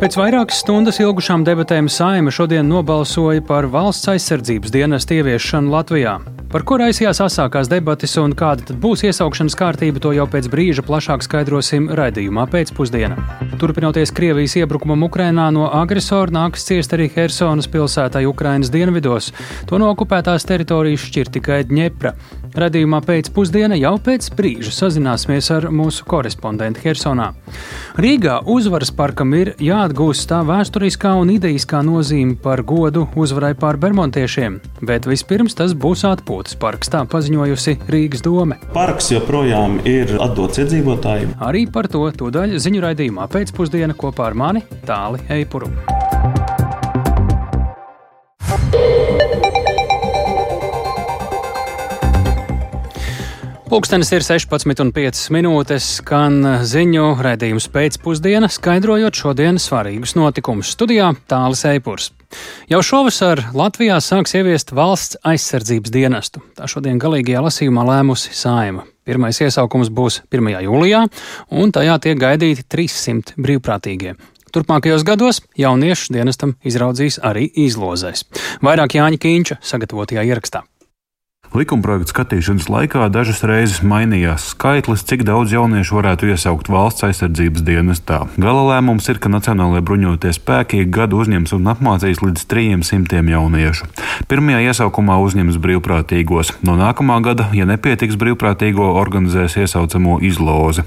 Pēc vairākas stundas ilgušām debatēm Saima šodien nobalsoja par valsts aizsardzības dienestu ieviešanu Latvijā. Par ko raisījās asākās debatas un kāda tad būs iesaukšanas kārtība, to jau pēc brīža plašāk skaidrosim raidījumā pēcpusdienā. Turpinoties Krievijas iebrukumam Ukrainā no agresora nāks ciest arī Helsonas pilsētai Ukrainas dienvidos. To no okupētās teritorijas šķir tikai Dņepra. Radījumā pēcpusdienā jau pēc brīža sazināsimies ar mūsu korespondentu Helsonā. Rīgā uzvaras parkam ir jāatgūst tā vēsturiskā un idejiskā nozīme par godu uzvarai pār bermontiešiem, bet vispirms tas būs atpūtas parks, tā paziņojusi Rīgas dome. Parks joprojām ir atdots iedzīvotājiem. Arī par to tūdaļ ziņu raidījumā pēcpusdienā kopā ar mani Tāli Eipuru. Pūkstens ir 16,5 minūtes, skan ziņu raidījums pēcpusdiena, skaidrojot šodienas svarīgus notikumus. Studijā Tālis Eipurs. Jau šovasar Latvijā sāks ieviest valsts aizsardzības dienestu. Tā šodien galīgajā lasījumā lēmusi Saima. Pirmais iesaukums būs 1. jūlijā, un tajā tiek gaidīti 300 brīvprātīgie. Turpmākajos gados jauniešu dienestam izraudzīs arī izlozēs. Vairāk Jāņa Kīņša sagatavotajā ierakstā. Likumprojekta skatīšanas laikā dažas reizes mainījās skaitlis, cik daudz jauniešu varētu iesaukt valsts aizsardzības dienestā. Gala lēmums ir, ka Nacionālajie bruņoties spēki gadu uzņems un apmācīs līdz 300 jauniešu. Pirmajā iesaukumā uzņems brīvprātīgos. No nākamā gada, ja nepietiks brīvprātīgo, organizēs iesaucamo izlozi.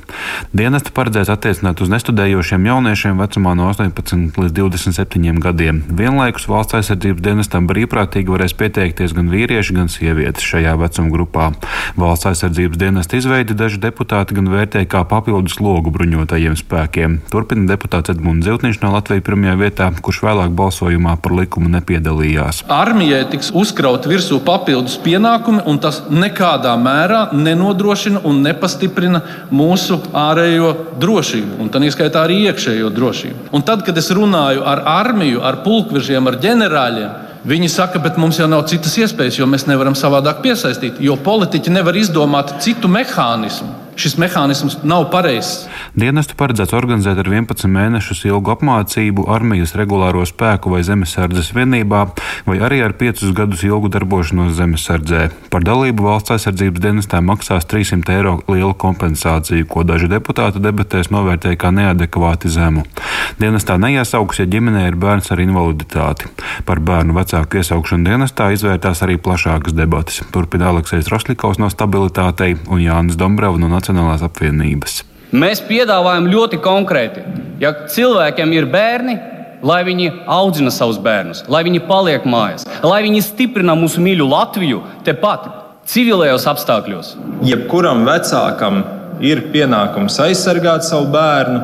Dienesta paredzēts attiecināt uz nestudējošiem jauniešiem vecumā no 18 līdz 27 gadiem. Vienlaikus valsts aizsardzības dienestam brīvprātīgi varēs pieteikties gan vīrieši, gan sievietes šajā vecuma grupā. Valsts aizsardzības dienesta izveidi daži deputāti gan vērtēja kā papildus logu bruņotajiem spēkiem. Turpina deputāts Edmunds Ziltniņš no Latvijas pirmajā vietā, kurš vēlāk balsojumā par likumu nepiedalījās. Armijai tiks uzkraut virsū papildus pienākumi, un tas nekādā mērā nenodrošina un nepastiprina mūsu ārējo drošību, un tā ieskaitā arī iekšējo drošību. Un tad, kad es runāju ar armiju, ar pulkvežiem, ar ģenerāļiem, Viņi saka, bet mums jau nav citas iespējas, jo mēs nevaram savādāk piesaistīt, jo politiķi nevar izdomāt citu mehānismu šis mehānisms nav pareizs. Dienestu paredzēts organizēt ar 11 mēnešus ilgu apmācību armijas regulāro spēku vai zemesardzes vienībā, vai arī ar 5 gadus ilgu darbošanos zemesardzē. Par dalību valsts aizsardzības dienestā maksās 300 eiro lielu kompensāciju, ko daži deputāti debatēs novērtēja kā neadekvāti zemu. Dienestā neiesauks, ja ģimenē ir bērns ar invaliditāti. Par bērnu vecāku iesaukšanu dienestā izvērtās arī plašākas debatas. Turpina Aleksis Roslikovs no stabilitātei un Jānis Dombrava no Nacionālās apvienības. Mēs piedāvājam ļoti konkrēti, ja cilvēkiem ir bērni, lai viņi audzina savus bērnus, lai viņi paliek mājās, lai viņi stiprina mūsu mīļu Latviju tepat, civilajos apstākļos. Jebkuram vecākam ir pienākums aizsargāt savu bērnu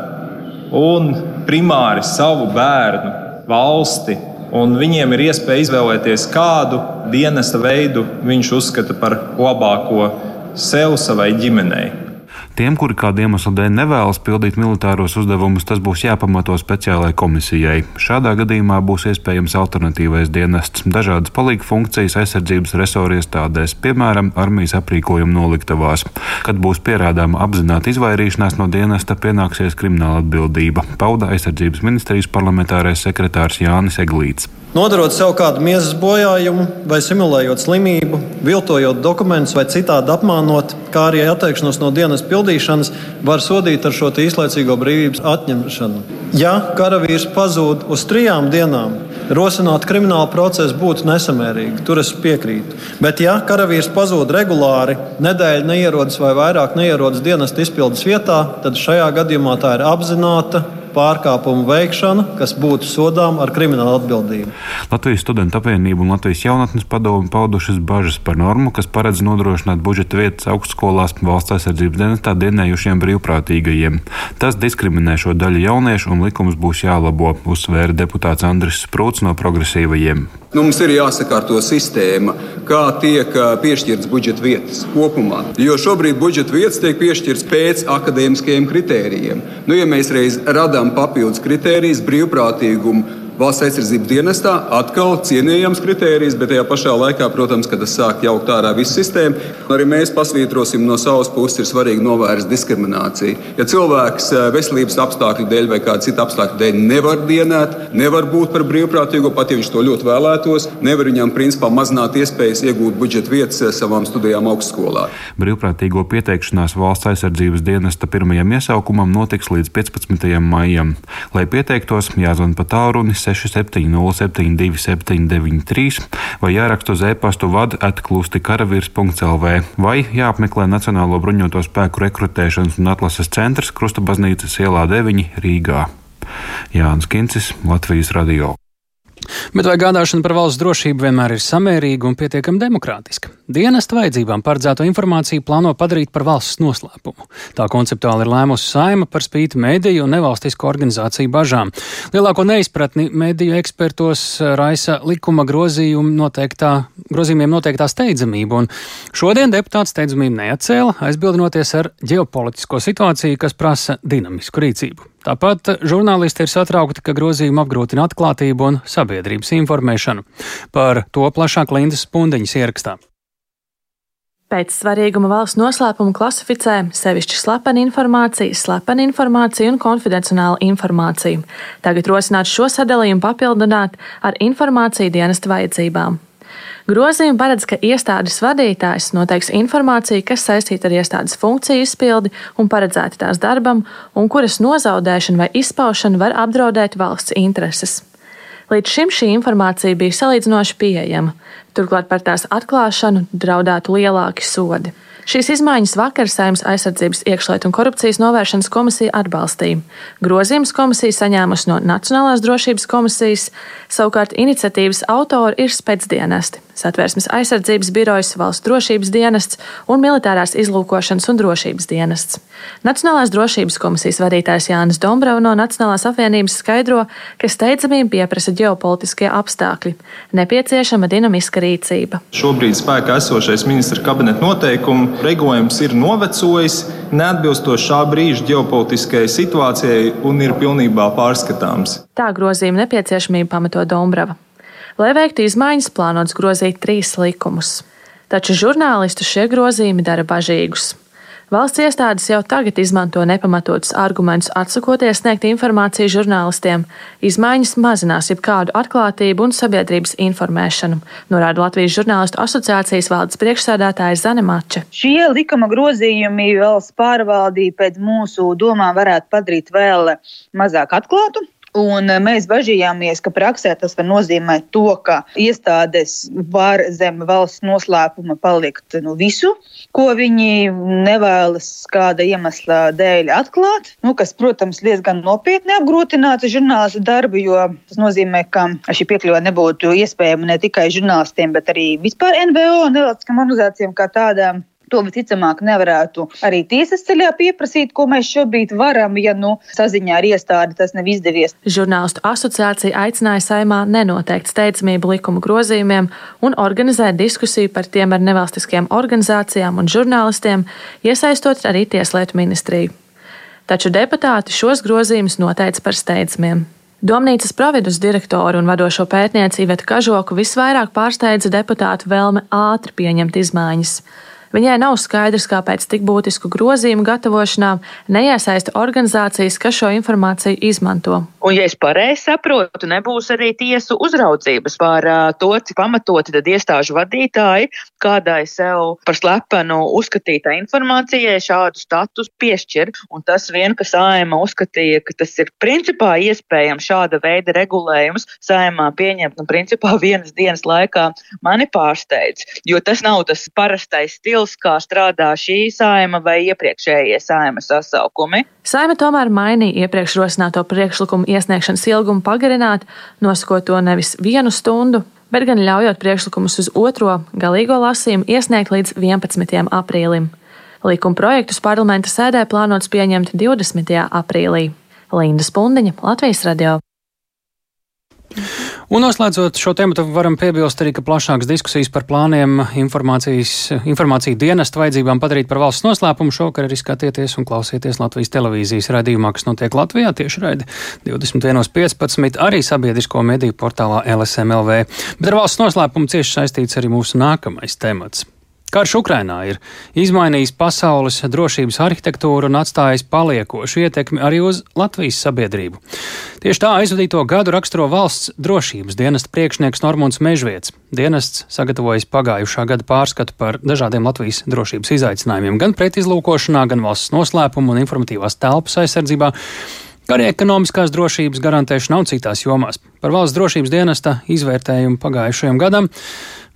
un primāri savu bērnu, valsti. Un viņiem ir iespēja izvēlēties, kādu dienesta veidu viņš uzskata par labāko sev, savai ģimenei. Tiem, kuri kādu iemeslu dēļ nevēlas pildīt militāros uzdevumus, tas būs jāpamato speciālajai komisijai. Šādā gadījumā būs iespējams alternatīvais dienests, dažādas palīga funkcijas aizsardzības resoru iestādēs, piemēram, armijas aprīkojuma noliktavās. Kad būs pierādāma apzināta izvairīšanās no dienesta, pienāksies krimināla atbildība, pauda aizsardzības ministrijas parlamentārais sekretārs Jānis Eglīts. Nodarot sev kādu miesas bojājumu, vai simulējot slimību, viltojot dokumentus vai citādi apmānot, kā arī atteikšanos no dienas pildīšanas, var sodīt ar šo īslaicīgo brīvības atņemšanu. Ja karavīrs pazūd uz trijām dienām, rosināt kriminālu procesu būtu nesamērīgi. Tur es piekrītu. Bet, ja karavīrs pazūd regulāri, nedēļa neierodas vai vairāk neierodas dienas izpildes vietā, tad šajā gadījumā tā ir apzināta pārkāpumu veikšana, kas būtu sodām ar kriminālu atbildību. Latvijas studentu apvienība un Latvijas jaunatnes padomu paudušas bažas par normu, kas paredz nodrošināt budžeta vietas augstskolās valsts aizsardzības dienestā dienējušiem brīvprātīgajiem. Tas diskriminē šo daļu jauniešu un likums būs jālabo, uzsvēra deputāts Andris Sprūts no progresīvajiem. Nu, mums ir jāsakārto sistēma, kā tiek piešķirtas budžeta vietas kopumā. Jo šobrīd budžeta vietas tiek piešķirtas pēc akadēmiskajiem kritērijiem. Nu, ja mēs reiz radām papildus kritērijas brīvprātīgumu valsts aizsardzības dienestā. Atkal cienījams kritērijs, bet tajā pašā laikā, protams, kad tas sāk jaukt ārā visu sistēmu, arī mēs pasvītrosim no savas puses, ir svarīgi novērst diskrimināciju. Ja cilvēks eh, veselības apstākļu dēļ vai kāda cita apstākļu dēļ nevar dienēt, nevar būt par brīvprātīgo, pat ja viņš to ļoti vēlētos, nevar viņam principā mazināt iespējas iegūt budžeta vietas eh, savām studijām augstskolā. Brīvprātīgo pieteikšanās valsts aizsardzības dienesta pirmajam iesaukumam notiks līdz 15. maijam. Lai pieteiktos, jāzvan pa tālruni 6707 273 vai jāraksta uz e-pastu vadu atklusti karavīrs.lv vai jāapmeklē Nacionālo bruņoto spēku rekrutēšanas un atlases centrs Krusta baznīcas ielā 9 Rīgā. Jānis Kincis, Latvijas Radio. Bet vai gādāšana par valsts drošību vienmēr ir samērīga un pietiekami demokrātiska? Dienesta vajadzībām paredzēto informāciju plāno padarīt par valsts noslēpumu. Tā konceptuāli ir lēmusi saima par spīti mediju un nevalstisko organizāciju bažām. Lielāko neizpratni mediju ekspertos raisa likuma noteiktā, grozījumiem noteiktā steidzamība, un šodien deputāts steidzamību neatcēla, aizbildinoties ar ģeopolitisko situāciju, kas prasa dinamisku rīcību. Tāpat žurnālisti ir satraukti, ka grozījumi apgrūtina atklātību un sabiedrības informēšanu. Par to plašāk Lindas Pundiņas ierakstā. Pēc svarīguma valsts noslēpuma klasificē sevišķi slepenu informāciju, slepenu informāciju un konfidencionālu informāciju. Tagad rosināt šo sadalījumu papildināt ar informāciju dienesta vajadzībām. Grozījumi paredz, ka iestādes vadītājs noteiks informāciju, kas saistīta ar iestādes funkciju izpildi un paredzēta tās darbam, un kuras nozaudēšana vai izpaušana var apdraudēt valsts intereses. Līdz šim šī informācija bija salīdzinoši pieejama, turklāt par tās atklāšanu draudētu lielāki sodi. Šīs izmaiņas vakar Saimnes aizsardzības iekšlietu un korupcijas novēršanas komisija atbalstīja. Grozījums komisija saņēmusi no Nacionālās drošības komisijas, savukārt iniciatīvas autori ir spēcdienesti Satvērsmes aizsardzības birojas, valsts drošības dienests un militārās izlūkošanas un drošības dienests. Nacionālās drošības komisijas vadītājs Jānis Dombrava no Nacionālās apvienības skaidro, ka steidzamību pieprasa ģeopolitiskie apstākļi, nepieciešama dinamiska rīcība. Šobrīd spēkā esošais ministra kabineta noteikumu regulējums ir novecojis, neatbilstoši šā brīža ģeopolitiskajai situācijai un ir pilnībā pārskatāms. Tā grozījuma nepieciešamība pamato Dombrava. Lai veiktu izmaiņas, plānots grozīt trīs likumus. Taču žurnālistu šie grozījumi dara bažīgus. Valsts iestādes jau tagad izmanto nepamatotus argumentus, atsakoties sniegt informāciju žurnālistiem. Izmaiņas mazinās jebkādu atklātību un sabiedrības informēšanu, norāda Latvijas žurnālistu asociācijas valdes priekšsēdētāja Zane Mače. Šie likuma grozījumi valsts pārvaldību pēc mūsu domām varētu padarīt vēl mazāk atklātu. Un eh, mēs bažījāmies, ka praksē tas var nozīmēt to, ka iestādes var zem valsts noslēpuma palikt nu, visu, ko viņi nevēlas kāda iemesla dēļ atklāt. Nu, kas, protams, diezgan nopietni apgrūtinātu žurnālistu darbu, jo tas nozīmē, ka šī piekļuve nebūtu iespējama ne tikai žurnālistiem, bet arī vispār NVO un nevalstiskām organizācijām kā tādām. To visticamāk nevarētu arī tiesas ceļā pieprasīt, ko mēs šobrīd varam, ja nu saziņā ar iestādi tas nav izdevies. Žurnālistu asociācija aicināja saimā nenoteikt steidzamību likuma grozījumiem un organizēt diskusiju par tiem ar nevalstiskajām organizācijām un žurnālistiem, iesaistot arī Tieslietu ministriju. Taču deputāti šos grozījumus noteica par steidzamiem. Domnīcas providus direktoru un vadošo pētnieci Ivetu Kažoku visvairāk pārsteidza deputātu vēlme ātri pieņemt izmaiņas. Viņai nav skaidrs, kāpēc tik būtisku grozījumu gatavošanā neiesaista organizācijas, kas šo informāciju izmanto. Un, ja es pareizi saprotu, nebūs arī tiesu uzraudzības par to, cik pamatoti tad iestāžu vadītāji kādai sev par slepenu uzskatītai informācijai šādu status piešķir. Un tas vien, ka saima uzskatīja, ka tas ir principā iespējams šāda veida regulējums saimā pieņemt, nu, principā vienas dienas laikā mani pārsteidz, jo tas nav tas parastais stils stils, kā strādā šī saima vai iepriekšējie saima sasaukumi. Saima tomēr mainīja iepriekš rosināto priekšlikumu iesniegšanas ilgumu pagarināt, nosakot to nevis vienu stundu, bet gan ļaujot priekšlikumus uz otro galīgo lasījumu iesniegt līdz 11. aprīlim. Likuma projektus parlamenta sēdē plānots pieņemt 20. aprīlī. Linda Spundiņa, Latvijas radio. Un noslēdzot šo tematu, varam piebilst arī, ka plašākas diskusijas par plāniem informāciju dienestu vajadzībām padarīt par valsts noslēpumu šokar arī skatieties un klausieties Latvijas televīzijas raidījumā, kas notiek Latvijā tieši raidi 21.15. arī sabiedrisko mediju portālā LSMLV. Bet ar valsts noslēpumu cieši saistīts arī mūsu nākamais temats. Karš Ukrainā ir izmainījis pasaules drošības arhitektūru un atstājis paliekošu ietekmi arī uz Latvijas sabiedrību. Tieši tā aizvadīto gadu raksturo valsts drošības dienesta priekšnieks Normons Mežviets. Dienests sagatavojas pagājušā gada pārskatu par dažādiem Latvijas drošības izaicinājumiem gan pretizlūkošanā, gan valsts noslēpumu un informatīvās telpas aizsardzībā kā arī ekonomiskās drošības garantēšanā un citās jomās. Par valsts drošības dienesta izvērtējumu pagājušajam gadam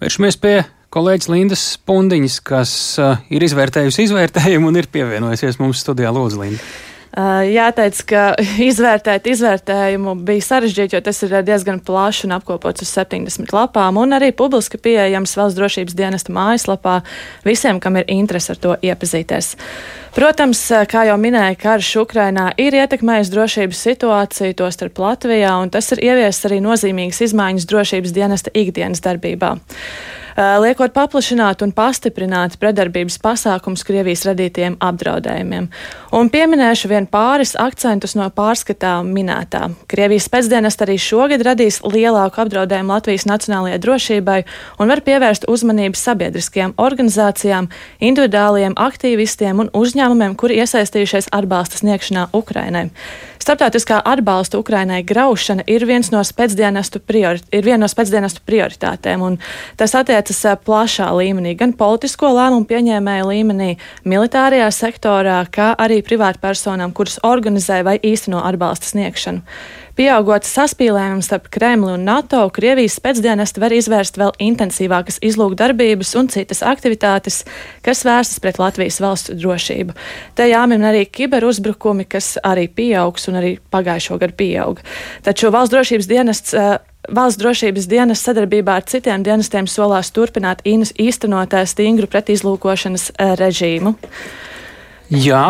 vēršamies pie kolēģis Lindas Pundiņas, kas uh, ir izvērtējusi izvērtējumu un ir pievienojusies mums studijā Lūdzu Lindu. Uh, jāteic, ka izvērtēt izvērtējumu bija sarežģīti, jo tas ir diezgan plašs un apkopots uz 70 lapām, un arī publiski pieejams valsts drošības dienesta mājaslapā visiem, kam ir interese ar to iepazīties. Protams, uh, kā jau minēja, karš Ukrainā ir ietekmējis drošības situāciju, tostarp Latvijā, un tas ir ieviesis arī nozīmīgas izmaiņas drošības dienesta ikdienas darbībā. Eh, liekot paplašināt un pastiprināt predarbības pasākums Krievijas radītiem apdraudējumiem. Un pieminēšu vien pāris akcentus no pārskatā minētā. Krievijas pēcdienas arī šogad radīs lielāku apdraudējumu Latvijas nacionālajai drošībai un var pievērst uzmanību sabiedriskajām organizācijām, individuāliem aktīvistiem un uzņēmumiem, kuri iesaistījušies atbalsta sniegšanā Ukrainai. Starptautiskā atbalsta Ukrainai graušana ir, no priori, ir viena no spēcdienestu prioritātēm, un tas attiecas plašā līmenī, gan politisko lēmumu pieņēmēju līmenī, militārajā sektorā, kā arī privātpersonām, kuras organizē vai īsteno atbalsta sniegšanu. Pieaugot saspīlējumam starp Kremli un NATO, Krievijas spēcdienesti var izvērst vēl intensīvākas izlūkdarbības un citas aktivitātes, kas vērstas pret Latvijas valsts drošību. Te jāmin arī kiberuzbrukumi, kas arī pieaugs un arī pagājušo gadu pieauga. Taču valsts drošības dienests uh, Valsts drošības dienas sadarbībā ar citiem dienestiem solās turpināt īstenot stingru pretizlūkošanas režīmu. Jā,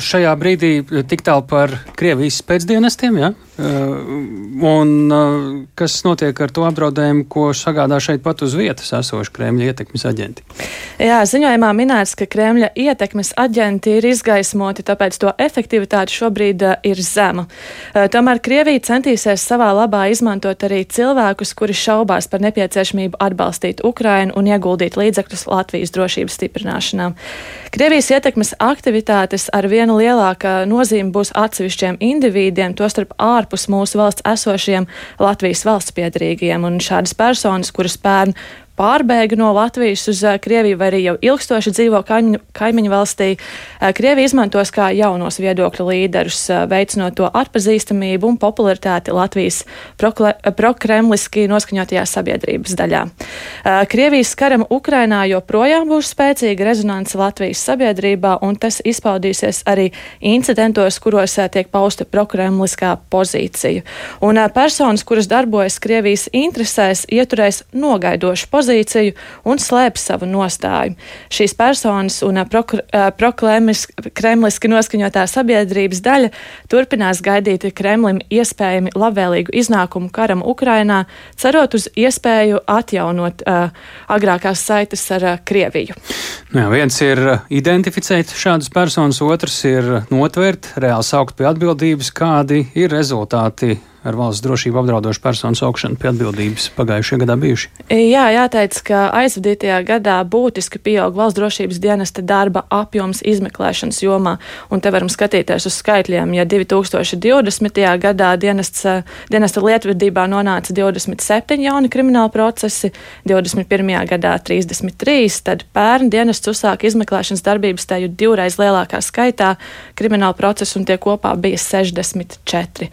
šajā brīdī tik tālu par Krievijas pēcdienestiem. Ja? Un kas notiek ar to apdraudējumu, ko sagādā šeit pat uz vietas esoši Kremļa ietekmes aģenti? Jā, ziņojumā minēts, ka Kremļa ietekmes aģenti ir izgaismoti, tāpēc to efektivitāte šobrīd ir zema. Tomēr Krievija centīsies savā labā izmantot arī cilvēkus, kuri šaubās par nepieciešamību atbalstīt Ukrainu un ieguldīt līdzekļus Latvijas drošības stiprināšanā. Krievijas ietekmes aktivitātes ar vienu lielāku nozīmi būs atsevišķiem individiem, tostarp ārpus ārpus mūsu valsts esošiem Latvijas valsts piedrīgiem. Un šādas personas, kuras pērn pārbēga no Latvijas uz eh, Krieviju vai arī jau ilgstoši dzīvo kaimiņu, kaimiņu valstī, eh, Krievija izmantos kā jaunos viedokļu līderus, eh, veicinot to atpazīstamību un popularitāti Latvijas prokremliski noskaņotajā sabiedrības daļā. Krievijas karam Ukrainā joprojām būs spēcīga rezonance Latvijas sabiedrībā, un tas izpaudīsies arī incidentos, kuros tiek pausta prokremliskā pozīcija. Un personas, kuras darbojas Krievijas interesēs, ieturēs nogaidošu pozīciju pozīciju un slēpj savu nostāju. Šīs personas un prokremliski noskaņotā sabiedrības daļa turpinās gaidīt Kremlim iespējami labvēlīgu iznākumu karam Ukrainā, cerot uz iespēju atjaunot uh, agrākās saites ar uh, Krieviju. Nu jā, viens ir identificēt šādas personas, otrs ir notvērt, reāli saukt pie atbildības, kādi ir rezultāti ar valsts drošību apdraudošu personu saukšanu pie atbildības pagājušajā gadā bijuši? Jā, jāteic, ka aizvadītajā gadā būtiski pieaug valsts drošības dienesta darba apjoms izmeklēšanas jomā, un te varam skatīties uz skaitļiem. Ja 2020. gadā dienests, dienesta lietvedībā nonāca 27 jauni krimināli procesi, 21. gadā 33, tad pērn dienests uzsāka izmeklēšanas darbības tajā divreiz lielākā skaitā kriminālu procesu, un tie kopā bija 64.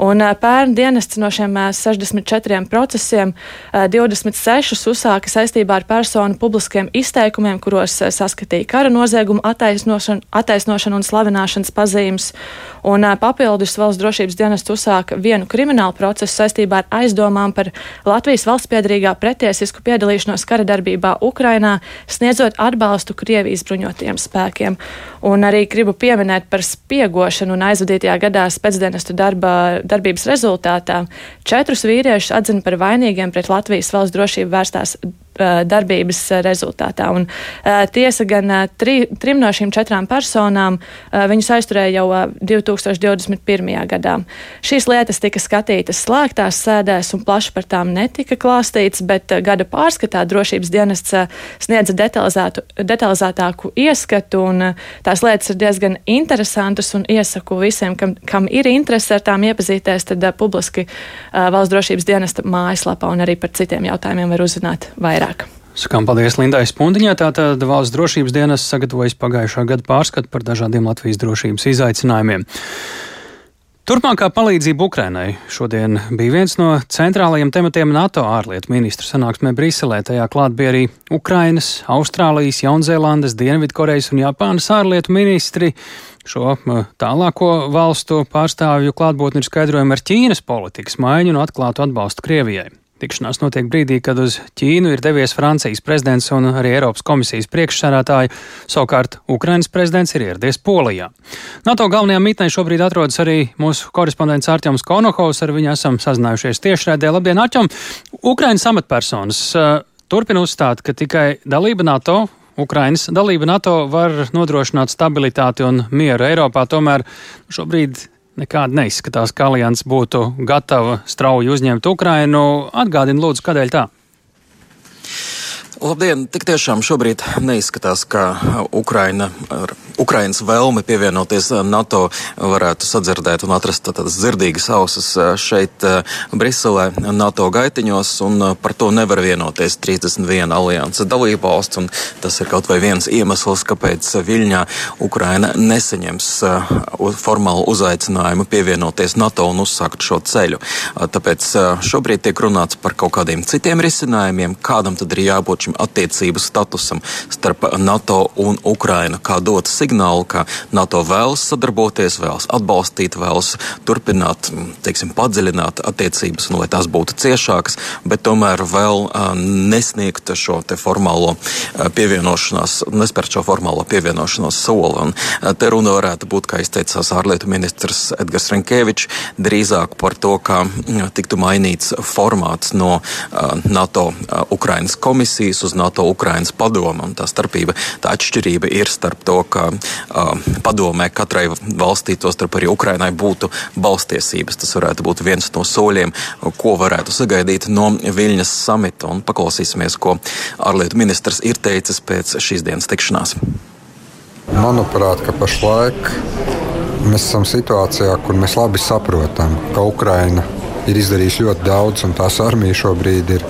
Un, pērn bērnu dienests no šiem 64 procesiem 26 uzsāka saistībā ar personu publiskiem izteikumiem, kuros saskatīja kara noziegumu attaisnošanu, attaisnošanu un slavināšanas pazīmes. Un papildus valsts drošības dienests uzsāka vienu kriminālu procesu saistībā ar aizdomām par Latvijas valsts piedrīgā pretiesisku piedalīšanos kara darbībā Ukrainā, sniedzot atbalstu Krievijas bruņotajiem spēkiem. Un arī gribu pieminēt par spiegošanu un aizvadītajā gadā spēcdienestu darba, darbības rezultātu rezultātā. Četrus vīriešus atzina par vainīgiem pret Latvijas valsts drošību vērstās darbības rezultātā. Un, tiesa gan tri, trim no šīm četrām personām viņus aizturēja jau 2021. gadā. Šīs lietas tika skatītas slēgtās sēdēs un plaši par tām netika klāstīts, bet gada pārskatā drošības dienests sniedza detalizētāku ieskatu, un tās lietas ir diezgan interesantas, un iesaku visiem, kam, kam ir interese ar tām iepazīties, tad publiski valsts drošības dienesta mājaslapā un arī par citiem jautājumiem var uzzināt vairāk vairāk. Sakām paldies Lindai Spundiņai. Tātad valsts drošības dienas sagatavojas pagājušā gada pārskatu par dažādiem Latvijas drošības izaicinājumiem. Turpmākā palīdzība Ukrainai šodien bija viens no centrālajiem tematiem NATO ārlietu ministru sanāksmē Briselē. Tajā klāt bija arī Ukrainas, Austrālijas, Jaunzēlandes, Dienvidkorejas un Japānas ārlietu ministri. Šo tālāko valstu pārstāvju klātbūtni ir skaidrojama ar Ķīnas politikas maiņu un atklātu atbalstu Krievijai. Tikšanās notiek brīdī, kad uz Ķīnu ir devies Francijas prezidents un arī Eiropas komisijas priekšsādātāji, savukārt Ukrainas prezidents ir ieradies Polijā. NATO galvenajā mitnē šobrīd atrodas arī mūsu korespondents Arķems Konohovs, ar viņu esam sazinājušies tiešraidē. Labdien, Arķem! Ukrainas amatpersonas uh, turpina uzstāt, ka tikai dalība NATO Ukrainas dalība NATO var nodrošināt stabilitāti un mieru Eiropā. Tomēr šobrīd nekāda neizskatās, ka alianses būtu gatava strauji uzņemt Ukrainu. Atgādini, lūdzu, kādēļ tā? Labdien! Tik tiešām šobrīd neizskatās, ka Ukraina ar Ukrainas vēlmi pievienoties NATO varētu sadzirdēt un atrast tādas dzirdīgas ausis šeit Briselē NATO gaitiņos, un par to nevar vienoties 31 alianses dalībvalsts, un tas ir kaut vai viens iemesls, kāpēc Viļņā Ukraina nesaņems formālu uzaicinājumu pievienoties NATO un uzsākt šo ceļu. Tāpēc šobrīd tiek runāts par kaut kādiem citiem risinājumiem, kādam tad ir jābūt šim attiecību statusam starp NATO un Ukrainu, kā dot signālu, ka NATO vēlas sadarboties, vēlas atbalstīt, vēlas turpināt, teiksim, padziļināt attiecības, un lai tās būtu ciešākas, bet tomēr vēl nesniegt šo formālo pievienošanās, nespērt šo formālo pievienošanos soli. Un, te runa varētu būt, kā izteicās ārlietu ministrs Edgars Renkevičs, drīzāk par to, uh, tiktu mainīts formāts no NATO Ukrainas komisijas uz NATO Ukrainas padomu. Tā starpība, tā atšķirība ir starp to, ka uh, padomē katrai valstī, to starp arī Ukrainai, būtu balstiesības. Tas varētu būt viens no soļiem, ko varētu sagaidīt no Viļņas samita. Un paklausīsimies, ko ārlietu ministrs ir teicis pēc šīs dienas tikšanās. Manuprāt, ka pašlaik mēs esam situācijā, kur mēs labi saprotam, ka Ukraina ir izdarījusi ļoti daudz, un tās armija šobrīd ir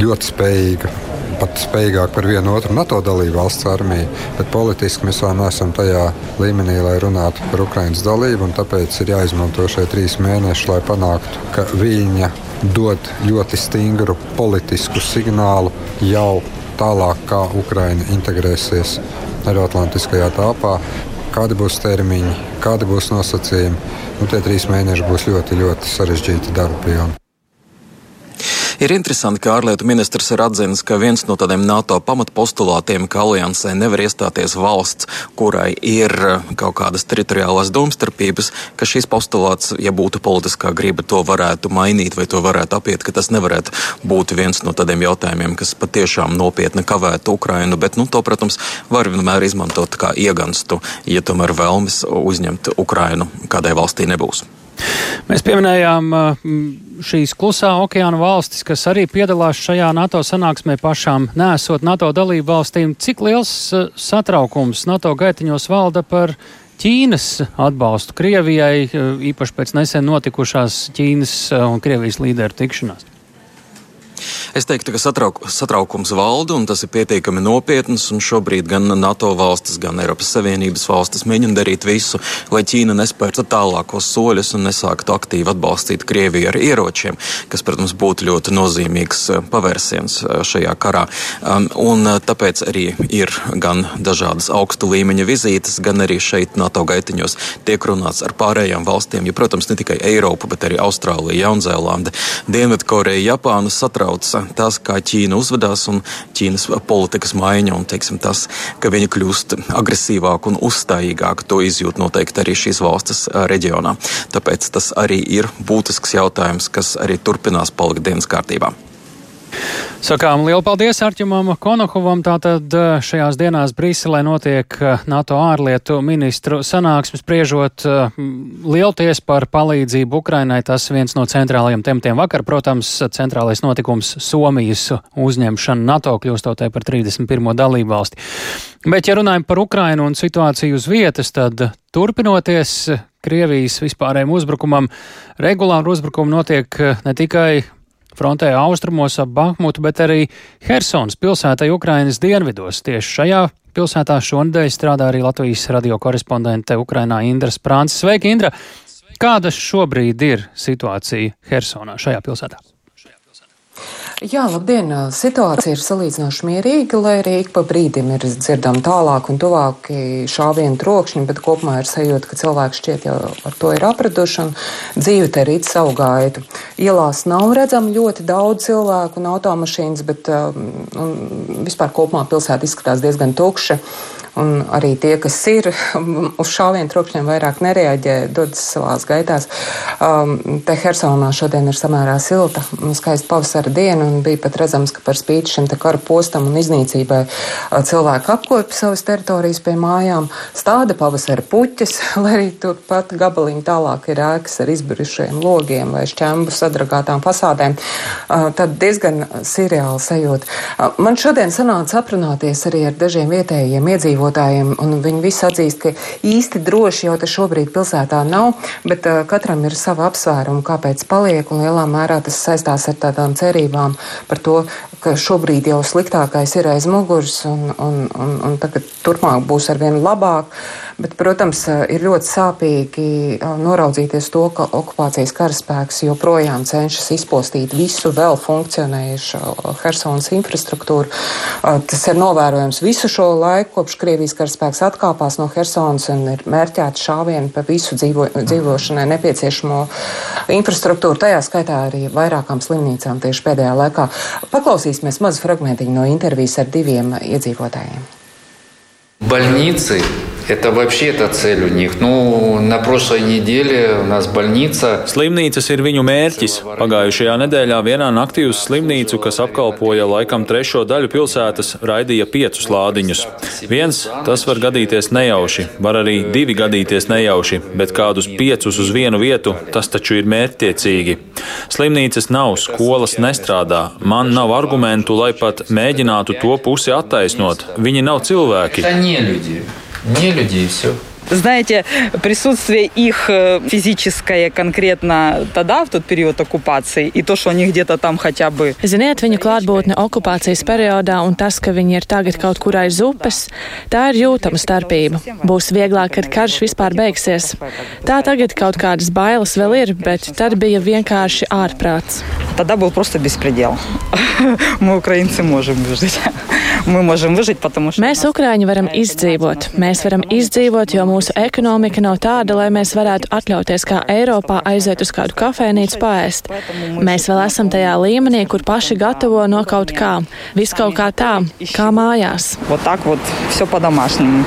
ļoti spējīga pat spējīgāk par vienu otru NATO dalību valsts armiju, bet politiski mēs vēl neesam tajā līmenī, lai runātu par Ukraiņas dalību. Tāpēc ir jāizmanto šie trīs mēneši, lai panāktu, ka viņa dod ļoti stingru politisku signālu jau tālāk, kā Ukraina integrēsies Eiroatlantiskajā telpā. Kādi būs termiņi, kādi būs nosacījumi? Nu, tie trīs mēneši būs ļoti, ļoti sarežģīti darba pilni. Ir interesanti, ka ārlietu ministrs ir atzinis, ka viens no tādiem NATO pamatpostulātiem, ka aliansē nevar iestāties valsts, kurai ir eh, kaut kādas teritoriālās domstarpības, ka šis postulāts, ja būtu politiskā griba, to varētu mainīt vai to varētu apiet, ka tas nevarētu būt viens no tādiem jautājumiem, kas patiešām nopietni kavētu Ukrainu. Bet, nu, to, protams, var vienmēr izmantot kā ieganstu, ja tomēr vēlmes uzņemt Ukrainu kādai valstī nebūs. Mēs pieminējām šīs klusā okeāna valstis, kas arī piedalās šajā NATO sanāksmē pašām, nesot NATO dalību valstīm. Cik liels satraukums NATO gaitiņos valda par Ķīnas atbalstu Krievijai, īpaši pēc nesen notikušās Ķīnas un Krievijas līderu tikšanās? Es teiktu, ka satrauk, satraukums valda un tas ir pietiekami nopietns. Šobrīd gan NATO valstis, gan Eiropas Savienības valstis mēģina darīt visu, lai Ķīna nespērtu tālākos soļus un nesāktu aktīvi atbalstīt Krieviju ar ieročiem, kas, protams, būtu ļoti nozīmīgs eh, pavērsiens eh, šajā karā. Um, un eh, tāpēc arī ir gan dažādas augstu līmeņa vizītes, gan arī šeit NATO gaitiņos tiek runāts ar pārējām valstīm, jo, protams, ne tikai Eiropa, bet arī Austrālija, Jaunzēlande, Dienvidkoreja, Japāna satrauc tas, kā Ķīna uzvedās un Ķīnas politikas maiņa un teiksim, tas, ka viņa kļūst agresīvāka un uzstājīgāka, to izjūt noteikti arī šīs valstis reģionā. Tāpēc tas arī ir būtisks jautājums, kas arī turpinās palikt dienas kārtībā. Sakām lielu paldies Arķimam Konokovam. Tātad eh, šajās dienās Briselē notiek eh, NATO ārlietu ministru sanāksmes spriežot eh, lielties par palīdzību Ukrainai. Tas viens no centrālajiem tematiem vakar, protams, centrālais notikums Somijas uzņemšana NATO kļūstot par 31. dalību valsti. Bet, ja runājam par Ukrainu un situāciju uz vietas, tad turpinoties Krievijas vispārējiem uzbrukumam, regulāri uzbrukumi notiek ne tikai frontē austrumos ap Bahmutu, bet arī Hersons pilsētai Ukrainas dienvidos. Tieši šajā pilsētā šonadēļ strādā arī Latvijas radio korespondente Ukrainā Indra Sprāns. Sveiki, Indra! Kāda šobrīd ir situācija Hersonā šajā pilsētā? Jā, labdien! Situācija ir salīdzinoši mierīga, lai arī ik pa brīdim ir dzirdami tālāk un tuvāki šāvienu trokšņi, bet kopumā ir sajūta, ka cilvēki šķiet jau ar to ir apraduši un dzīve te rīt savu gaitu. Ielās nav redzami ļoti daudz cilvēku un automašīnas, bet um, vispār kopumā pilsēta izskatās diezgan tukša. Un arī tie, kas ir uz šāvienu trokšņiem, vairāk nereaģē, dodas savās gaitās. Um, te Hersonā šodien ir samērā silta un skaista pavasara diena, un bija pat redzams, ka par spīti šim kara postam un iznīcībai cilvēki apkopa savas teritorijas pie mājām, stāda pavasara puķes, lai arī turpat gabaliņi tālāk ir ēkas ar izbrušiem logiem vai šķembu sadragātām fasādēm. Tad diezgan seriāli sajūta. Man šodien sanāca aprunāties arī ar dažiem vietējiem iedzīvotājiem un viņi visi atzīst, ka īsti droši jau tas šobrīd pilsētā nav, bet katram ir sava apsvēruma, kāpēc paliek, un lielā mērā tas saistās ar tādām cerībām par to, ka šobrīd jau sliktākais ir aiz muguras, un, un, un, un tagad turpmāk būs arvien labāk. Bet, protams, ir ļoti sāpīgi noraudzīties to, ka okupācijas karaspēks joprojām cenšas izpostīt visu vēl funkcionējušu Helsonas infrastruktūru. Tas ir novērojams visu šo laiku, kopš Krievijas karaspēks atkāpās no Helsonas un ir mērķēti šāvieni pa visu dzīvo, dzīvošanai nepieciešamo infrastruktūru, tajā skaitā arī vairākām slimnīcām tieši pēdējā laikā. Paklausīsimies mazu fragmentiņu no intervijas ar diviem iedzīvotājiem. Больницы Это вообще это цель у них. Nu, на прошлой неделе у нас больница. Slimnīcas ir viņu mērķis. Pagājušajā nedēļā vienā naktī uz slimnīcu, kas apkalpoja laikam trešo daļu pilsētas, raidīja piecus lādiņus. Viens, tas var gadīties nejauši, var arī divi gadīties nejauši, bet kādus piecus uz vienu vietu, tas taču ir mērķtiecīgi. Slimnīcas nav, skolas nestrādā. Man nav argumentu, lai pat mēģinātu to pusi attaisnot. Viņi nav cilvēki. не людей, все. Знаете, присутствие их э, физическое конкретно тогда, в тот период оккупации, и то, что они где-то там хотя бы... Ziniet, viņu klātbūtne okupācijas periodā un tas, ka viņi ir tagad kaut kur aiz upes, tā ir jūtama starpība. Būs vieglāk, kad karš vispār beigsies. Tā tagad kaut kādas bailes vēl ir, bet tad bija vienkārši ārprāts. Тогда был просто беспредел. Мы, украинцы, можем выжить. Мы можем выжить, потому что... Mēs, Ukrāņi, varam izdzīvot. Mēs varam izdzīvot, jo mūsu ekonomika nav tāda, lai mēs varētu atļauties kā Eiropā aiziet uz kādu kafejnīcu paēst. Mēs vēl esam tajā līmenī, kur paši gatavo no kaut kā. Viss kaut kā tā, kā mājās. Вот так вот, все по-домашнему.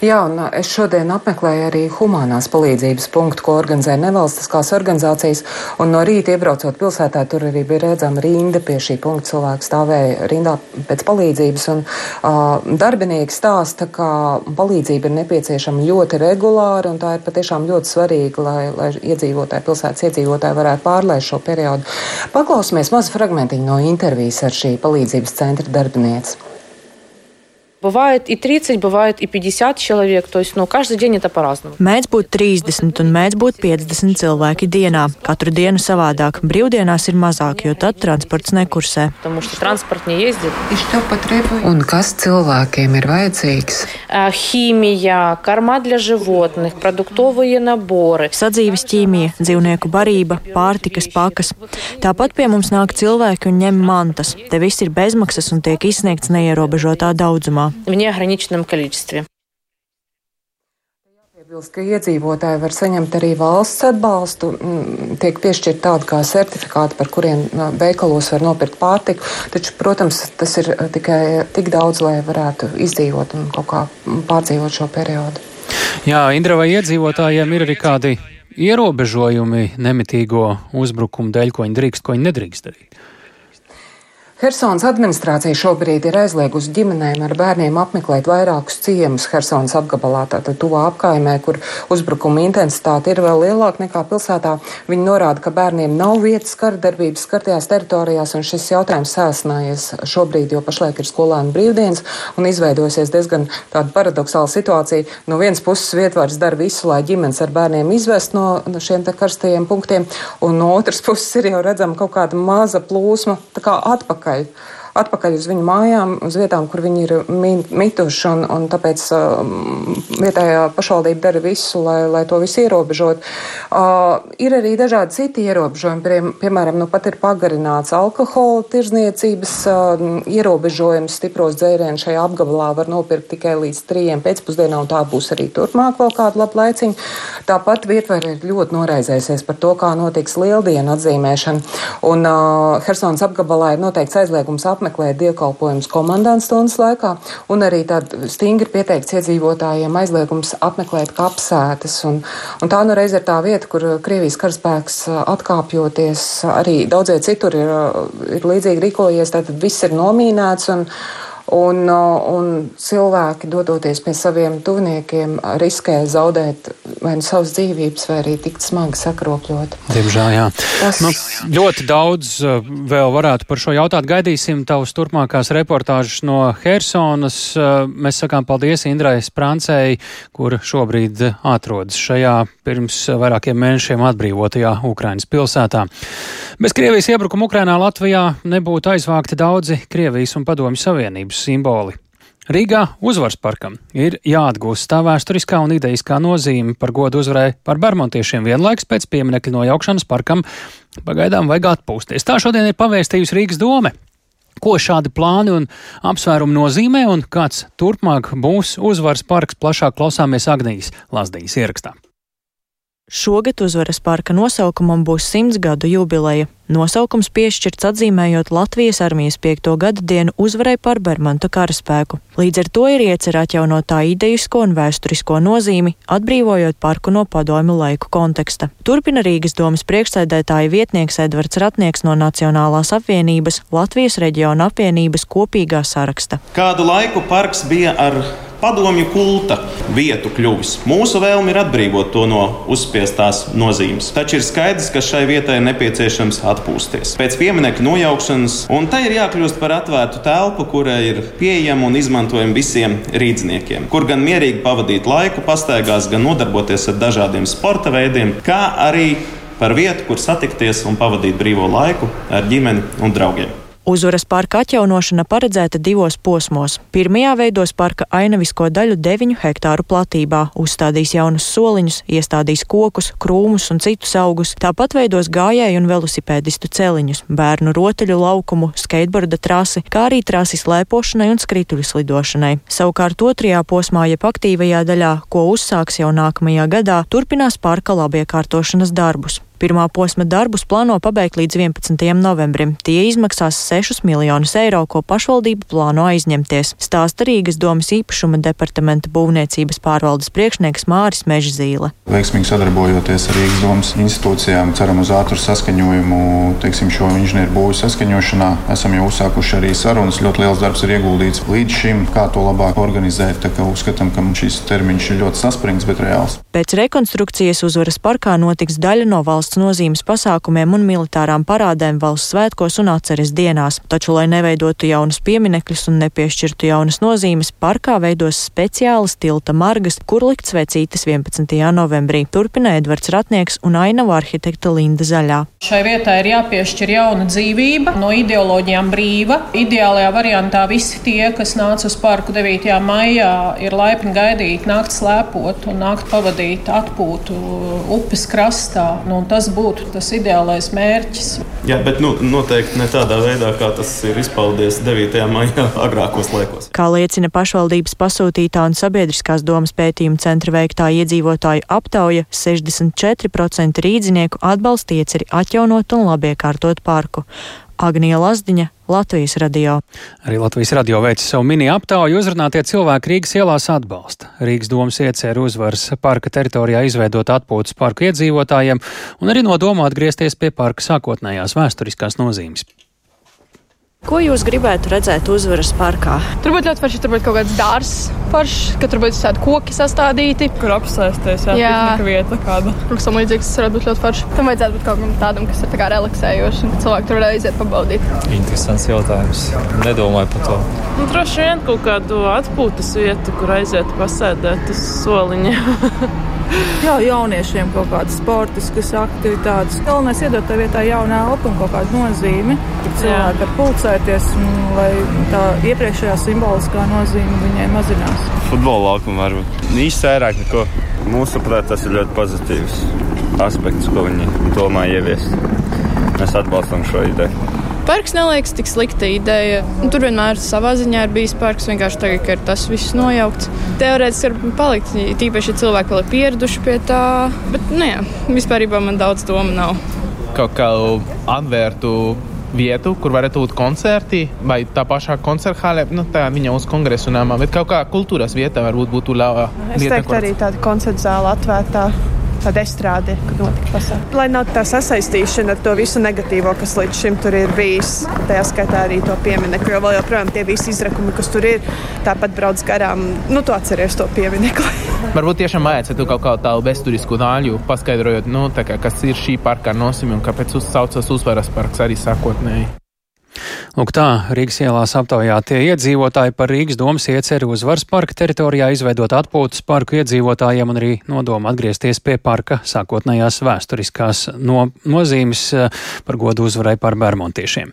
Jā, un es šodien apmeklēju arī humanās palīdzības punktu, ko organizē nevalstiskās organizācijas. No rīta iebraucot pilsētā, tur arī bija redzama rinda pie šī punkta. Cilvēki stāvēja rindā pēc palīdzības. Un, uh, darbinieki stāsta, ka palīdzība ir nepieciešama ļoti regulāri, un tā ir patiešām ļoti svarīga, lai, lai iedzīvotāji, pilsētas iedzīvotāji varētu pārlēst šo periodu. Paklausīsimies mazu fragmentiņu no intervijas ar šī palīdzības centra darbinieci. Бывает и 30, бывает и 50 человек. То есть, ну, каждый день это по-разному. Mēdz būt 30 un mēdz būt 50 cilvēki dienā. Katru dienu savādāk. Brīvdienās ir mazāk, jo tad transports nekursē. Потому что транспорт не ездит. Un kas cilvēkiem ir vajadzīgs? Химия, корма для животных, продуktовые наборы. Sadzīves ķīmija, dzīvnieku barība, pārtikas pakas. Tāpat pie mums nāk cilvēki un ņem mantas. Te viss ir bezmaksas un tiek izsniegts neierobežotā daudzumā в неограниченном количестве. Ka iedzīvotāji var saņemt arī valsts atbalstu, mm, tiek piešķirta tāda kā certifikāti, par kuriem veikalos var nopirkt pārtiku. Taču, protams, tas ir tikai tik daudz, lai varētu izdzīvot un kaut kā pārdzīvot šo periodu. Jā, Indra, vai iedzīvotājiem ir arī kādi ierobežojumi nemitīgo uzbrukumu dēļ, ko viņi drīkst, ko viņi nedrīkst darīt? Helsinas administrācija šobrīd ir aizliegusi ģimenēm ar bērniem apmeklēt vairākus ciemus Helsinas apgabalā, tātad tuvā apkaimē, kur uzbrukuma intensitāte ir vēl lielāka nekā pilsētā. Viņi norāda, ka bērniem nav vietas karadarbības skartajās teritorijās, un šis jautājums sāsnājies šobrīd, jo pašlaik ir skolēnu brīvdienas un izveidosies diezgan tāda paradoxāla situācija. No vienas puses vietvārds dara visu, lai ģimenes ar bērniem izvest no šiem karstajiem punktiem, un no otras puses ir jau redzama kaut kāda maza plūsma atpakaļ atpakaļ atpakaļ uz viņu mājām, uz vietām, kur viņi ir mituši. Un, un tāpēc uh, vietējā pašvaldība dara visu, lai, lai to visu ierobežot. Uh, ir arī dažādi citi ierobežojumi. Pie, piemēram, nu pat ir pagarināts alkohola tirzniecības uh, ierobežojums. Stipros dzērienus šajā apgabalā var nopirkt tikai līdz trījiem pēcpusdienā, un tā būs arī turpmāk vēl kādu labu laiciņu. Tāpat vietvēr ir ļoti noraizēsies par to, kā notiks lieldienu atzīmēšana. Un uh, Helsonas apgabalā ir noteikts aizliegums apmeklēt apmeklēt dievkalpojumus komandants stundas laikā, un arī tad stingri pieteikts iedzīvotājiem aizliegums apmeklēt kapsētas. Un, un tā nu reiz ir tā vieta, kur Krievijas karaspēks atkāpjoties, arī daudzie citur ir, ir līdzīgi rīkojies, tātad viss ir nomīnēts. Un, Un, un cilvēki, dodoties pie saviem tuviniekiem, riskē zaudēt vai nu savas dzīvības, vai arī tikt smagi sakropļot. Diemžēl, jā. Tas... Nu, ļoti daudz uh, vēl varētu par šo jautāt. Gaidīsim tavus turpmākās reportāžas no Hersonas. Uh, mēs sakām paldies Indrai Sprancei, kur šobrīd atrodas šajā pirms vairākiem mēnešiem atbrīvotajā Ukrainas pilsētā. Bez Krievijas iebrukuma Ukrainā Latvijā nebūtu aizvākti daudzi Krievijas un Padomju Savienības simboli. Rīgā uzvaras parkam ir jāatgūst tā vēsturiskā un ideiskā nozīme par godu uzvarai par bermontiešiem vienlaiks pēc pieminekļa nojaukšanas parkam pagaidām vajag atpūsties. Tā šodien ir pavēstījusi Rīgas doma. Ko šādi plāni un apsvērumi nozīmē un kāds turpmāk būs uzvaras parks, plašāk klausāmies Agnijas Lazdijas ierakstā. Šogad uzvaras parka nosaukumam būs simts gadu jubileja. Nosaukums piešķirts atzīmējot Latvijas armijas piekto gada dienu uzvarai par Bermanta karaspēku. Līdz ar to ir iecerēta atjaunot tā idejisko un vēsturisko nozīmi, atbrīvojot parku no padomju laiku konteksta. Turpina Rīgas domas priekšsēdētāja vietnieks Edvards Ratnieks no Nacionālās apvienības Latvijas reģiona apvienības kopīgā saraksta. Kādu laiku parks bija ar padomju kulta vietu kļuvis. Mūsu vēlme ir atbrīvot to no uzspiestās nozīmes. Taču ir skaidrs, ka šai vietai ir nepieciešams atpūsties. Pēc pieminiekta nojaukšanas, un tai ir jākļūst par atvērtu telpu, kurai ir pieejama un izmantojama visiem rīzniekiem, kur gan mierīgi pavadīt laiku, pastaigās, gan nodarboties ar dažādiem sporta veidiem, kā arī par vietu, kur satikties un pavadīt brīvo laiku ar ģimeni un draugiem. Uzvaras parka atjaunošana paredzēta divos posmos. Pirmajā veidos parka ainavisko daļu 9 hektāru platībā, uzstādīs jaunus soliņus, iestādīs kokus, krūmus un citus augus, tāpat veidos gājēju un velosipēdistu celiņus, bērnu rotaļu laukumu, skateboarda trasi, kā arī trasi slēpošanai un skrituļu slidošanai. Savukārt otrajā posmā, jeb aktīvajā daļā, ko uzsāks jau nākamajā gadā, turpinās parka labiekārtošanas darbus. Pirmā posma darbus plāno pabeigt līdz 11. novembrim. Tie izmaksās 6 miljonus eiro, ko pašvaldība plāno aizņemties. Stāsta Rīgas domas īpašuma departamenta būvniecības pārvaldes priekšnieks Māris Mežzīle. Veiksmīgi sadarbojoties ar Rīgas domas institūcijām, ceram uz ātru saskaņojumu, teiksim, šo inženieru būvu saskaņošanā. Esam jau uzsākuši arī sarunas. Ļoti liels darbs ir ieguldīts līdz šim, kā to labāk organizēt. Uzskatām, ka šis termiņš ir ļoti saspringts, bet reāls. Pēc rekonstrukcijas uzvaras parkā notiks daļa no valsts valsts nozīmes pasākumiem un militārām parādēm valsts svētkos un atceres dienās. Taču, lai neveidotu jaunus pieminekļus un nepiešķirtu jaunas nozīmes, parkā veidos speciālas tilta margas, kur likt svecītes 11. novembrī. Turpina Edvards Ratnieks un ainavu arhitekta Linda Zaļā. Šai vietai ir jāpiešķir jauna dzīvība, no ideoloģijām brīva. Ideālajā variantā visi tie, kas nāca uz parku 9. maijā, ir laipni gaidīti, nākt slēpot un nākt pavadīt atpūtu upes krastā. Nu, tas tas būtu tas ideālais mērķis. Jā, bet nu, noteikti ne tādā veidā, kā tas ir izpaudies 9. maijā agrākos laikos. Kā liecina pašvaldības pasūtītā un sabiedriskās domas pētījuma centra veiktā iedzīvotāju aptauja, 64% rīdzinieku atbalsta ieceri atjaunot un labiekārtot parku. Agnija Lazdiņa, Latvijas radio. Arī Latvijas radio veica savu mini aptauju. Uzrunātie cilvēki Rīgas ielās atbalsta. Rīgas domas iecēra uzvaras parka teritorijā izveidot atpūtas parku iedzīvotājiem un arī nodomā atgriezties pie parka sākotnējās vēsturiskās nozīmes. Ko jūs gribētu redzēt uzvaras parkā? Tur būtu ļoti forši, tur būtu kaut kāds dārzs foršs, ka tur būtu tādi koki sastādīti. Kur apsēsties, jā, jā. vieta kāda. Kaut kas līdzīgs, tas varētu būt ļoti forši. Tam vajadzētu būt kaut kam tādam, kas ir tā kā relaksējošs, un cilvēki tur varētu aiziet pabaudīt. Interesants jautājums. Nedomāju par to. Nu, droši vien kaut kādu atpūtas vietu, kur aiziet pasēdēt uz soliņa. Jā, jauniešiem kaut kādas sportiskas aktivitātes. Galvenais ir iedot tā vietā jaunu elpu un kaut kādu nozīmi. Cilvēki var pulcēties, un, lai tā iepriekšējā simboliskā nozīme viņai mazinās. Futbola laukuma varbūt. Īsti vairāk neko. Mūsuprāt, tas ir ļoti pozitīvs aspekts, ko viņi domā ieviest. Mēs atbalstam šo ideju. Parks neliekas tik slikta ideja. Tur vienmēr savā ziņā ir bijis parks. Vienkārši tagad ir tas viss nojaukts. Teorētiski var palikt, tīpaši, ja cilvēki vēl ir pieraduši pie tā. Bet, nu jā, vispār man daudz domu nav. Kaut kā atvērtu vietu, kur varētu būt koncerti, vai tā pašā koncerta hālē, nu, tā viņa uz kongresu nāmā, bet kaut kā kultūras vietā varbūt būtu laba. Es teiktu, arī tāda koncerta zāle atvērtā tāda estrāde, kad notika pasākums. Lai nav tā sasaistīšana ar to visu negatīvo, kas līdz šim tur ir bijis, tajā skaitā arī to pieminiektu, jo vēl joprojām tie visi izrakumi, kas tur ir, tāpat brauc garām, nu, tu atceries to pieminiektu. Varbūt tiešām vajadzētu kaut kādu tādu bezturisku daļu, paskaidrojot, nu, kā, kas ir šī parka nozīme un kāpēc uzsaucas uzvaras parks arī sākotnēji. Lūk, tā Rīgas ielās aptaujātie iedzīvotāji par Rīgas domas ieceri uzvaras parka teritorijā izveidot atpūtas parku iedzīvotājiem un arī nodomu atgriezties pie parka sākotnējās vēsturiskās no, nozīmes eh, par godu uzvarai par Bermontiešiem.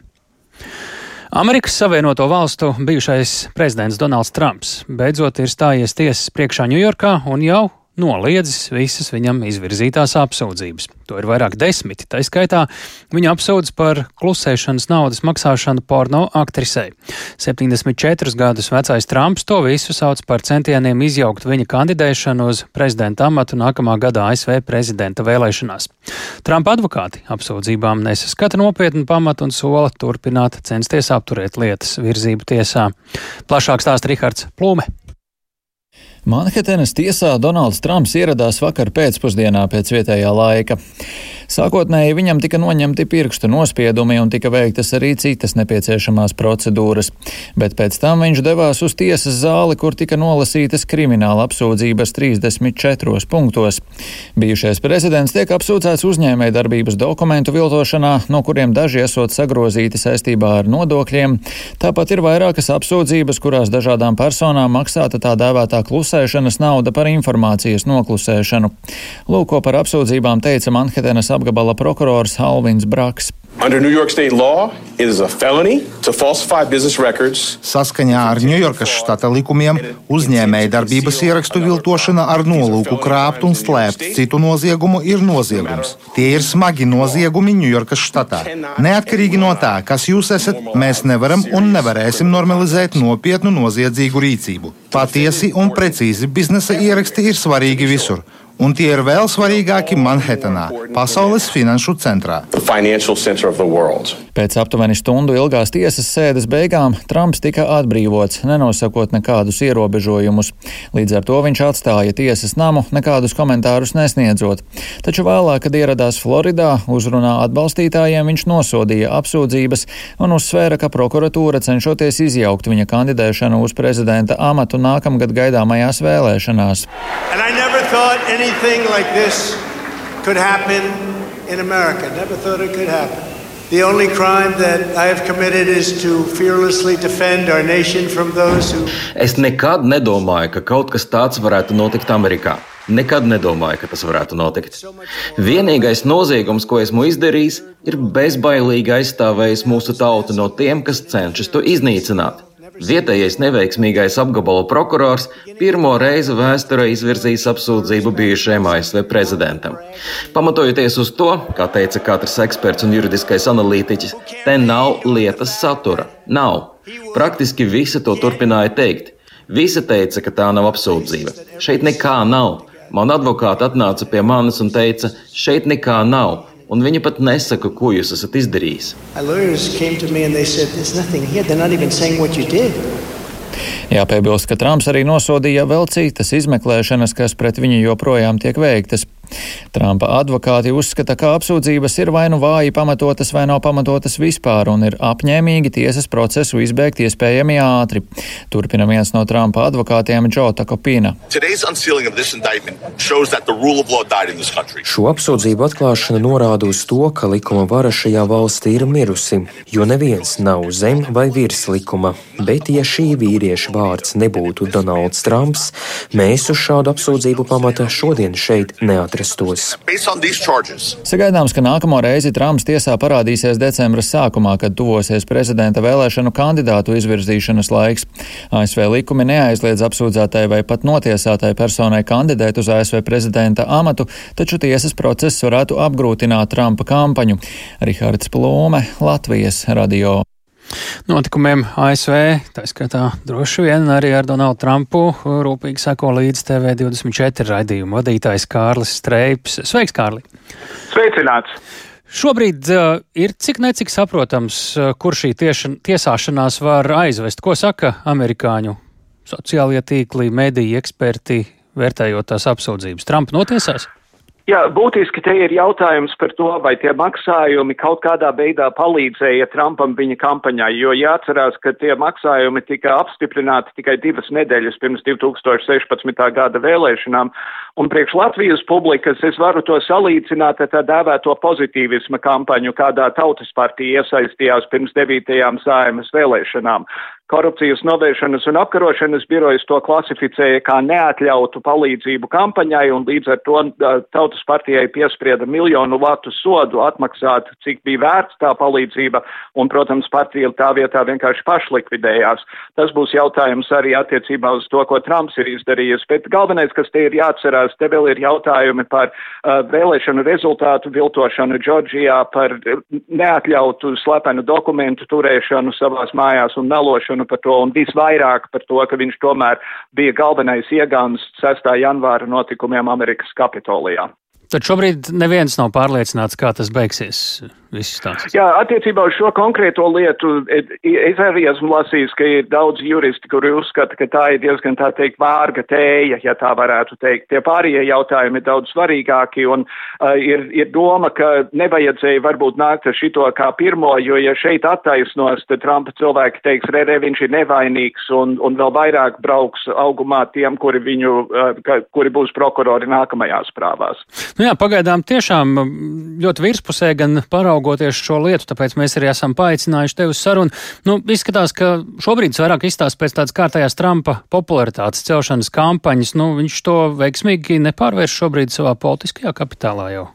Amerikas Savienoto Valstu bijušais prezidents Donalds Trumps beidzot ir stājies tiesas priekšā Ņujorkā un jau noliedzis visas viņam izvirzītās apsūdzības. To ir vairāk desmiti, tā skaitā viņa apsūdz par klusēšanas naudas maksāšanu porno aktrisei. 74 gadus vecais Trumps to visu sauc par centieniem izjaukt viņa kandidēšanu uz prezidenta amatu nākamā gada ASV prezidenta vēlēšanās. Trumpa advokāti apsūdzībām nesaskata nopietnu pamatu un sola turpināt censties apturēt lietas virzību tiesā. Plašāk stāsta Rihards Plūme. Manhetenas tiesā Donalds Trumps ieradās vakar pēcpusdienā pēc vietējā laika. Sākotnēji viņam tika noņemti pirkstu nospiedumi un tika veiktas arī citas nepieciešamās procedūras, bet pēc tam viņš devās uz tiesas zāli, kur tika nolasītas krimināla apsūdzības 34 punktos. Bijušais prezidents tiek apsūdzēts uzņēmē darbības dokumentu viltošanā, no kuriem daži esot sagrozīti saistībā ar nodokļiem. Tāpat ir vairākas apsūdzības, kurās dažādām personām maksāta tā dēvētā klusēšanas nauda par informācijas noklusēšanu. Lūk, ko par apsūdzībām teica Manhetenas apgabala prokurors Alvins Braks. Under New York state law, it is a felony to falsify business records. Saskaņā ar Ņujorkas štata likumiem uzņēmēja darbības ierakstu viltošana ar nolūku krāpt un slēpt citu noziegumu ir noziegums. Tie ir smagi noziegumi Ņujorkas štatā. Neatkarīgi no tā, kas jūs esat, mēs nevaram un nevarēsim normalizēt nopietnu noziedzīgu rīcību. Patiesi un precīzi biznesa ieraksti ir svarīgi visur un tie ir vēl svarīgāki Manhetenā, pasaules finanšu centrā. Pēc aptuveni stundu ilgās tiesas sēdes beigām Trumps tika atbrīvots, nenosakot nekādus ierobežojumus. Līdz ar to viņš atstāja tiesas namu, nekādus komentārus nesniedzot. Taču vēlāk, kad ieradās Floridā, uzrunā atbalstītājiem viņš nosodīja apsūdzības un uzsvēra, ka prokuratūra cenšoties izjaukt viņa kandidēšanu uz prezidenta amatu nākamgad gaidāmajās vēlēšanās anything like this could happen in America. Never thought it could happen. The only crime that I have committed is to fearlessly defend our nation from those who. Es nekad nedomāju, ka kaut kas tāds varētu notikt Amerikā. Nekad nedomāju, ka tas varētu notikt. Vienīgais noziegums, ko esmu izdarījis, ir bezbailīgi aizstāvējis mūsu tautu no tiem, kas cenšas to iznīcināt. Vietējais neveiksmīgais apgabala prokurors pirmo reizi vēsturē izvirzījis apsūdzību bijušajam ASV prezidentam. Pamatojoties uz to, kā teica katrs eksperts un juridiskais analītiķis, te nav lietas satura. Nav. Praktiski visi to turpināja teikt. Visi teica, ka tā nav apsūdzība. Šeit nekā nav. Man advokāti atnāca pie manis un teica, šeit nekā nav. Un viņa pat nesaka, ko jūs esat izdarījis. Jāpiebilst, ka Trumps arī nosodīja vēl citas izmeklēšanas, kas pret viņu joprojām tiek veiktas. Trumpa advokāti uzskata, ka apsūdzības ir vai nu vāji pamatotas, vai nav pamatotas vispār, un ir apņēmīgi tiesas procesu izbeigt iespējami ātri. Turpina viens no Trumpa advokātiem Džo Takopina. Šo apsūdzību atklāšana norāda uz to, ka likuma vara šajā valstī ir mirusi, jo neviens nav zem vai virs likuma. Bet, ja šī vīrieša vārds nebūtu Donalds Trumps, mēs uz šādu apsūdzību pamata šodien šeit neatrastos atrastos. Sagaidāms, ka nākamo reizi Trumps tiesā parādīsies decembra sākumā, kad tuvosies prezidenta vēlēšanu kandidātu izvirzīšanas laiks. ASV likumi neaizliedz apsūdzētai vai pat notiesātai personai kandidēt uz ASV prezidenta amatu, taču tiesas process varētu apgrūtināt Trumpa kampaņu. Rihards Plūme, Latvijas radio. Notikumiem ASV, tā skaitā droši vien arī ar Donaldu Trumpu, rūpīgi sako līdz TV24 raidījumu vadītājs Kārlis Streips. Sveiks, Kārli! Sveicināts! Šobrīd uh, ir cik necik saprotams, uh, kur šī tieša, tiesāšanās var aizvest. Ko saka amerikāņu sociālie tīkli, mediji, eksperti, vērtējot tās apsūdzības? Trumpa notiesās? Jā, būtiski te ir jautājums par to, vai tie maksājumi kaut kādā veidā palīdzēja Trumpam viņa kampaņai, jo jāatcerās, ka tie maksājumi tika apstiprināti tikai divas nedēļas pirms 2016. gada vēlēšanām, un priekš Latvijas publikas es varu to salīdzināt ar tā dēvēto pozitīvisma kampaņu, kādā tautas partija iesaistījās pirms devītajām sājumas vēlēšanām. Korupcijas novēršanas un apkarošanas birojas to klasificēja kā neatļautu palīdzību kampaņai un līdz ar to tautas partijai piesprieda miljonu latu sodu atmaksāt, cik bija vērts tā palīdzība, un, protams, partija tā vietā vienkārši pašlikvidējās. Tas būs jautājums arī attiecībā uz to, ko Trumps ir izdarījis, bet galvenais, kas te ir jāatcerās, te vēl ir jautājumi par uh, vēlēšanu rezultātu viltošanu Džordžijā, par neatļautu slepenu dokumentu turēšanu savās mājās un melošanu runu par to un visvairāk par to, ka viņš tomēr bija galvenais iegāns 6. janvāra notikumiem Amerikas Kapitolijā. Tad šobrīd neviens nav pārliecināts, kā tas beigsies. Jā, attiecībā uz šo konkrēto lietu es arī esmu lasījis, ka ir daudz juristi, kuri uzskata, ka tā ir diezgan tā teikt vārga tēja, ja tā varētu teikt. Tie pārējie jautājumi ir daudz svarīgāki un uh, ir, ir doma, ka nevajadzēja varbūt nākt ar šito kā pirmo, jo ja šeit attaisnos, tad Trumpa cilvēki teiks, re, re, viņš ir nevainīgs un, un vēl vairāk brauks augumā tiem, kuri viņu, uh, ka, kuri būs prokurori nākamajās prāvās. Nu jā, pagaidām tiešām ļoti virspusē gan paraugoties šo lietu, tāpēc mēs arī esam paaicinājuši tevi uz sarunu. Nu, izskatās, ka šobrīd vairāk izstāsta pēc tādas kārtējās Trumpa popularitātes celšanas kampaņas. Nu, viņš to veiksmīgi nepārvērš šobrīd savā politiskajā kapitālā jau.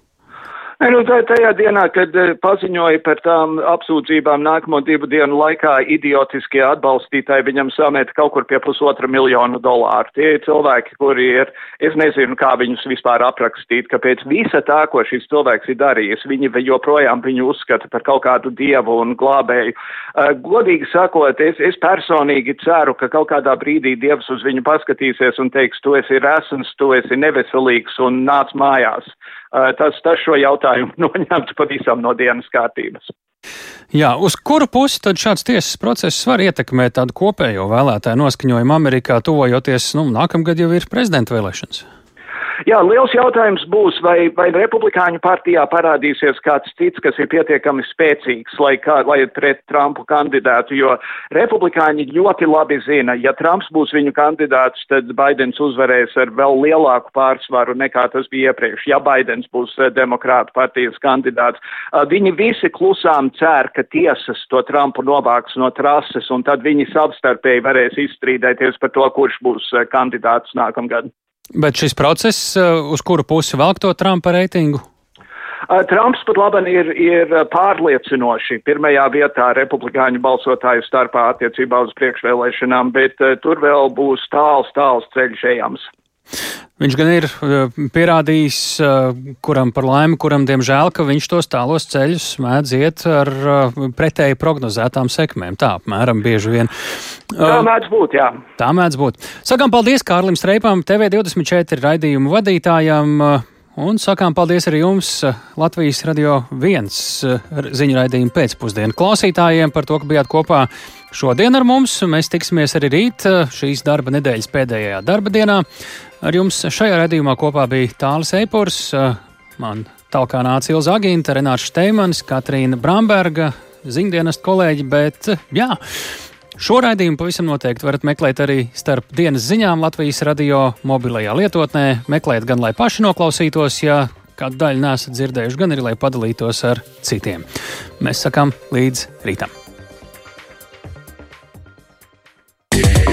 Nu, tā, tajā dienā, kad eh, paziņoja par tām apsūdzībām nākamo divu dienu laikā, idiotiskie atbalstītāji viņam sameta kaut kur pie pusotra miljonu dolāru. Tie ir cilvēki, kuri ir, es nezinu, kā viņus vispār aprakstīt, ka pēc visa tā, ko šis cilvēks ir darījis, viņi joprojām viņu uzskata par kaut kādu dievu un glābēju. Uh, godīgi sakot, es, es personīgi ceru, ka kaut kādā brīdī dievs uz viņu paskatīsies un teiks, tu esi resns, tu esi neveselīgs un nāc mājās. Uh, tas, tas šo jautājumu noņemts pavisam no dienas kārtības. Jā, uz kuru pusi tad šāds tiesas process var ietekmēt tādu kopējo vēlētāju noskaņojumu Amerikā, tuvojoties, nu, nākamgad jau ir prezidenta vēlēšanas? Jā, liels jautājums būs, vai, vai republikāņu partijā parādīsies kāds cits, kas ir pietiekami spēcīgs, lai, kā, lai pret Trumpu kandidētu, jo republikāņi ļoti labi zina, ja Trumps būs viņu kandidāts, tad Baidens uzvarēs ar vēl lielāku pārsvaru nekā tas bija iepriekš, ja Baidens būs eh, demokrāta partijas kandidāts. Viņi visi klusām cer, ka tiesas to Trumpu novāks no trases, un tad viņi savstarpēji varēs izstrīdēties par to, kurš būs eh, kandidāts nākamgad. Bet šis process, eh, uz kuru pusi velk to Trumpa reitingu? Trumps pat labi ir, ir pārliecinoši pirmajā vietā republikāņu balsotāju starpā attiecībā uz priekšvēlēšanām, bet tur vēl būs tāls, tāls ceļš ejams. Viņš gan ir eh, pierādījis, eh, kuram par laimi, kuram diemžēl, ka viņš tos tālos ceļus mēdz iet ar eh, pretēji prognozētām sekmēm. Tā apmēram bieži vien. Tā mēdz būt, jā. Tā mēdz būt. Sakām paldies Kārlim Streipam, TV24 raidījumu vadītājam. Un sakām paldies arī jums, Latvijas radio viens ziņu raidījumu pēcpusdienu klausītājiem par to, ka bijāt kopā šodien ar mums. Mēs tiksimies arī rīt šīs darba nedēļas pēdējā darba dienā. Ar jums šajā redzējumā kopā bija Tāls Eipors, eh, man talkā nāca Ilza Agīnta, Renārs Šteimans, Katrīna Bramberga, ziņdienas kolēģi, bet eh, jā. Šo raidījumu pavisam noteikti varat meklēt arī starp dienas ziņām Latvijas radio mobilajā lietotnē. Meklēt gan, lai paši noklausītos, ja kādu daļu nesat dzirdējuši, gan arī, lai padalītos ar citiem. Mēs sakām līdz rītam! Yeah.